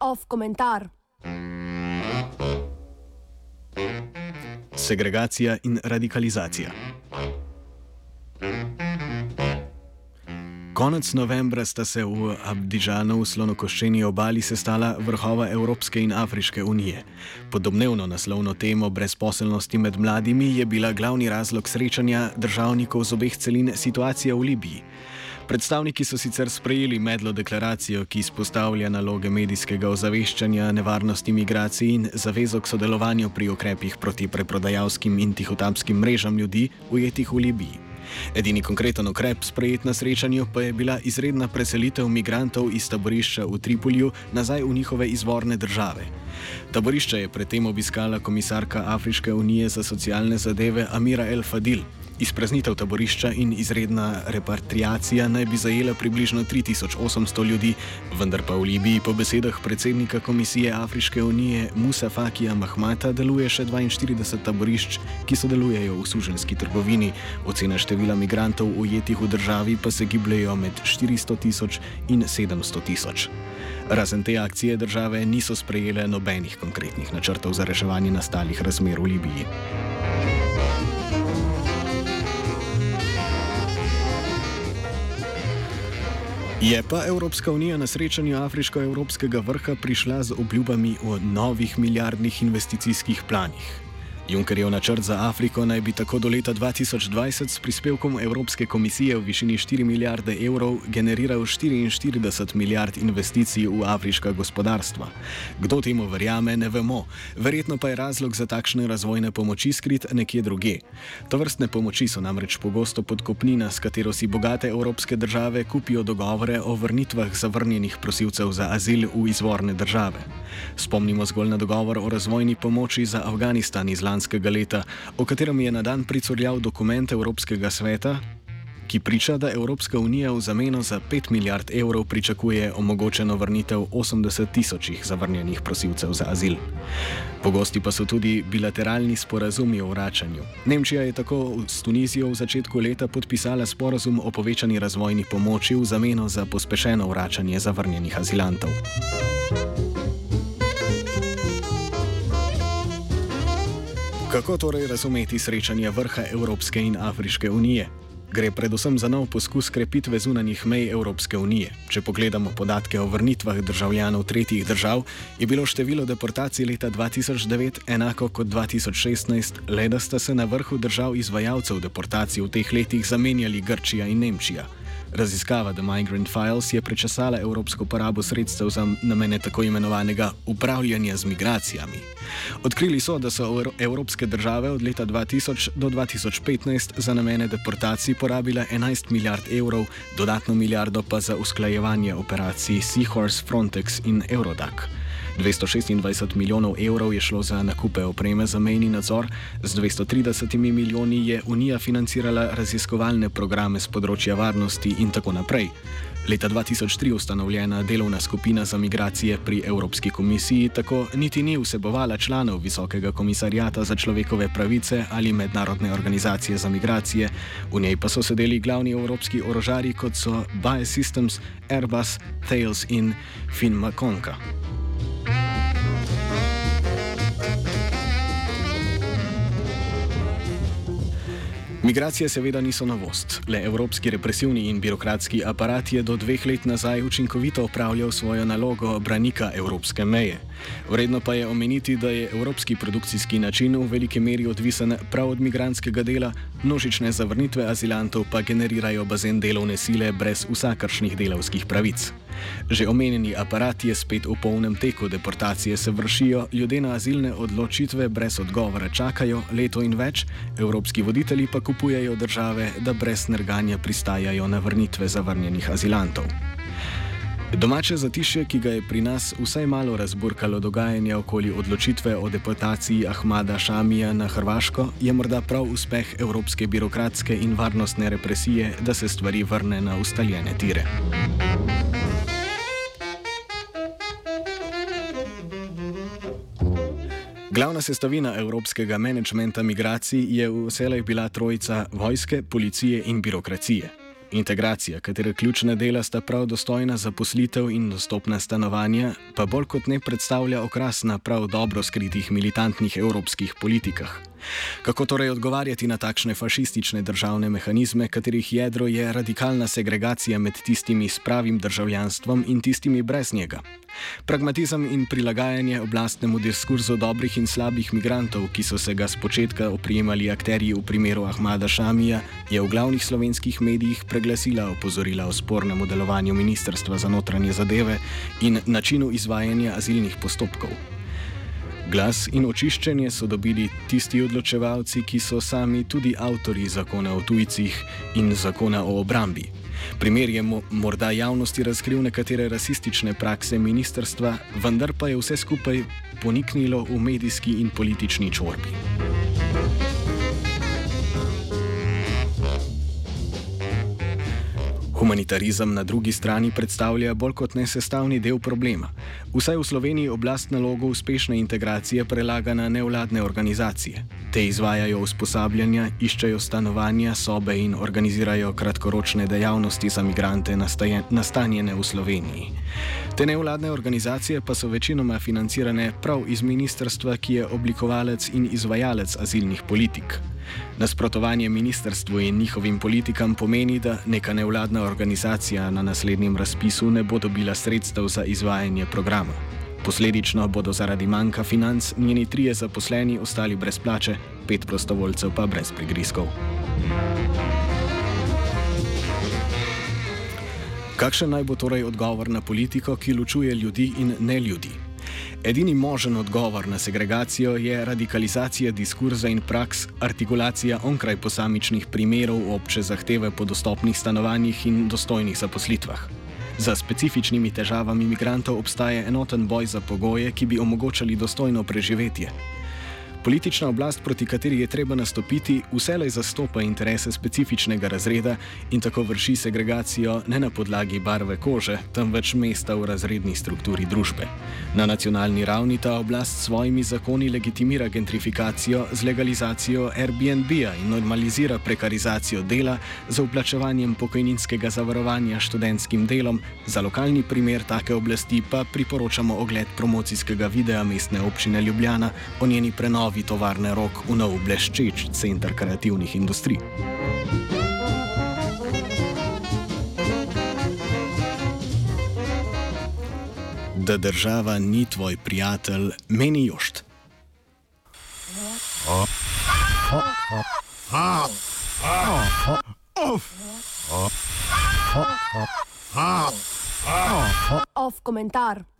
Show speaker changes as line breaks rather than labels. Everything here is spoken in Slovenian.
Off komentar.
Segregacija in radikalizacija. Konec novembra sta se v Abidžanu v slonokoščeni obali sestala vrhova Evropske in Afriške unije. Pod domnevno naslovno temo brezposelnosti med mladimi je bila glavni razlog srečanja državnikov z obeh celin situacija v Libiji. Predstavniki so sicer sprejeli medlo deklaracijo, ki izpostavlja naloge medijskega ozaveščanja, nevarnosti migracij in zavezo k sodelovanju pri ukrepih proti preprodajalskim in tihotapskim mrežam ljudi ujetih v Libiji. Edini konkreten ukrep sprejet na srečanju pa je bila izredna preselitev migrantov iz taborišča v Tripolju nazaj v njihove izvorne države. Taborišče je predtem obiskala komisarka Afriške unije za socialne zadeve Amira El Fadil. Izpraznitev taborišča in izredna repatriacija naj bi zajela približno 3800 ljudi, vendar pa v Libiji po besedah predsednika Komisije Afriške unije Musa Fakija Mahmata deluje še 42 taborišč, ki sodelujejo v suženski trgovini. Ocena števila migrantov ujetih v državi pa se gibljajo med 400 tisoč in 700 tisoč. Razen te akcije države niso sprejele nobenih konkretnih načrtov za reševanje nastalih razmer v Libiji. Je pa Evropska unija na srečanju Afriško-Evropskega vrha prišla z obljubami o novih milijardnih investicijskih planih. Junckerjev načrt za Afriko naj bi tako do leta 2020 s prispevkom Evropske komisije v višini 4 milijarde evrov generiral 44 milijard investicij v afriška gospodarstva. Kdo temu verjame, ne vemo. Verjetno pa je razlog za takšne razvojne pomoči skrit nekje druge. To vrstne pomoči so namreč pogosto podkopnina, s katero si bogate evropske države kupijo dogovore o vrnitvah zavrnjenih prosilcev za azil v izvorne države. Spomnimo zgolj na dogovor o razvojni pomoči za Afganistan iz lanskega lanskega leta, o katerem je na dan pricurljal dokument Evropskega sveta, ki priča, da Evropska unija v zameno za 5 milijard evrov pričakuje omogočeno vrnitev 80 tisočih zavrnjenih prosilcev za azil. Pogosti pa so tudi bilateralni sporazumi o vračanju. Nemčija je tako s Tunizijo v začetku leta podpisala sporazum o povečani razvojni pomoči v zameno za pospešeno vračanje zavrnjenih azilantov. Kako torej razumeti srečanje vrha Evropske in Afriške unije? Gre predvsem za nov poskus krepitve zunanjih mej Evropske unije. Če pogledamo podatke o vrnitvah državljanov tretjih držav, je bilo število deportacij leta 2009 enako kot 2016, le da sta se na vrhu držav izvajalcev deportacij v teh letih zamenjali Grčija in Nemčija. Raziskava The Migrant Files je prečasala evropsko porabo sredstev za namene tako imenovanega upravljanja z migracijami. Odkrili so, da so evropske države od leta 2000 do 2015 za namene deportacij porabile 11 milijard evrov, dodatno milijardo pa za usklajevanje operacij Seahorse, Frontex in Eurodac. 226 milijonov evrov je šlo za nakupe opreme za mejni nadzor, z 230 milijoni je Unija financirala raziskovalne programe z področja varnosti in tako naprej. Leta 2003 ustanovljena delovna skupina za migracije pri Evropski komisiji tako niti ni vsebovala članov Visokega komisarjata za človekove pravice ali mednarodne organizacije za migracije, v njej pa so sedeli glavni evropski orožari kot so Biosystems, Airbus, Thales in Finmakonka. Migracije seveda niso novost. Le evropski represivni in birokratski aparat je do dveh let nazaj učinkovito upravljal svojo nalogo branika evropske meje. Vredno pa je omeniti, da je evropski produkcijski način v veliki meri odvisen prav od migranskega dela, množične zavrnitve azilantov pa generirajo bazen delovne sile brez vsakršnih delovskih pravic. Že omenjeni aparat je spet v polnem teku, deportacije se vršijo, ljudje na azilne odločitve brez odgovora čakajo leto in več, evropski voditelji pa kupujejo države, da brez nerganja pristajajo na vrnitve zavrnjenih azilantov. Domače zatišje, ki ga je pri nas vsaj malo razburkalo dogajanje okoli odločitve o deportaciji Ahmada Šamija na Hrvaško, je morda prav uspeh evropske birokratske in varnostne represije, da se stvari vrne na ustaljene tire. Glavna sestavina evropskega menedžmenta migracij je vselej bila trojica vojske, policije in birokracije. Integracija, katere ključna dela sta prav dostojna zaposlitev in dostopna stanovanja, pa bolj kot ne predstavlja okras na prav dobro skritih militantnih evropskih politikah. Kako torej odgovarjati na takšne fašistične državne mehanizme, katerih jedro je radikalna segregacija med tistimi s pravim državljanstvom in tistimi brez njega? Pragmatizem in prilagajanje oblastnemu diskurzu dobrih in slabih migrantov, ki so se ga spočetka oprijemali akterji v primeru Ahmada Šamija, je v glavnih slovenskih medijih preglasila opozorila o spornem delovanju Ministrstva za notranje zadeve in načinu izvajanja azilnih postopkov. Glas in očiščenje so dobili tisti odločevalci, ki so sami tudi avtori zakona o tujcih in zakona o obrambi. Primer je mo morda javnosti razkril nekatere rasistične prakse ministerstva, vendar pa je vse skupaj poniknilo v medijski in politični čorbi. Humanitarizem na drugi strani predstavlja bolj kot nesestavni del problema. Vsaj v Sloveniji oblast nalogo uspešne integracije prelaga na nevladne organizacije. Te izvajajo usposabljanja, iščejo stanovanja, sobe in organizirajo kratkoročne dejavnosti za migrante nastanjene v Sloveniji. Te nevladne organizacije pa so večinoma financirane prav iz ministrstva, ki je oblikovalec in izvajalec azilnih politik. Nasprotovanje ministrstvu in njihovim politikam pomeni, da neka nevladna organizacija na naslednjem razpisu ne bo dobila sredstev za izvajanje programa. Posledično bodo zaradi manjka financ njeni trije zaposleni ostali brez plače, pet prostovoljcev pa brez prigrizkov. Kakšen naj bo torej odgovor na politiko, ki ločuje ljudi in ne ljudi? Edini možen odgovor na segregacijo je radikalizacija diskurza in praks, artikulacija onkraj posamičnih primerov obče zahteve po dostopnih stanovanjih in dostojnih zaposlitvah. Za specifičnimi težavami imigrantov obstaja enoten boj za pogoje, ki bi omogočali dostojno preživetje. Politična oblast, proti kateri je treba nastopiti, vselej zastopa interese specifičnega razreda in tako vrši segregacijo ne na podlagi barve kože, temveč mesta v razredni strukturi družbe. Na nacionalni ravni ta oblast s svojimi zakoni legitimira gentrifikacijo z legalizacijo Airbnb-a in normalizira prekarizacijo dela z uplačevanjem pokojninskega zavarovanja študentskim delom. Za lokalni primer take oblasti pa priporočamo ogled promocijskega videa mestne občine Ljubljana o njeni prenovi novi tovarne rok v nov bleščeč center kreativnih industrij. Da država ni tvoj prijatelj, meni jošt.
Off komentar.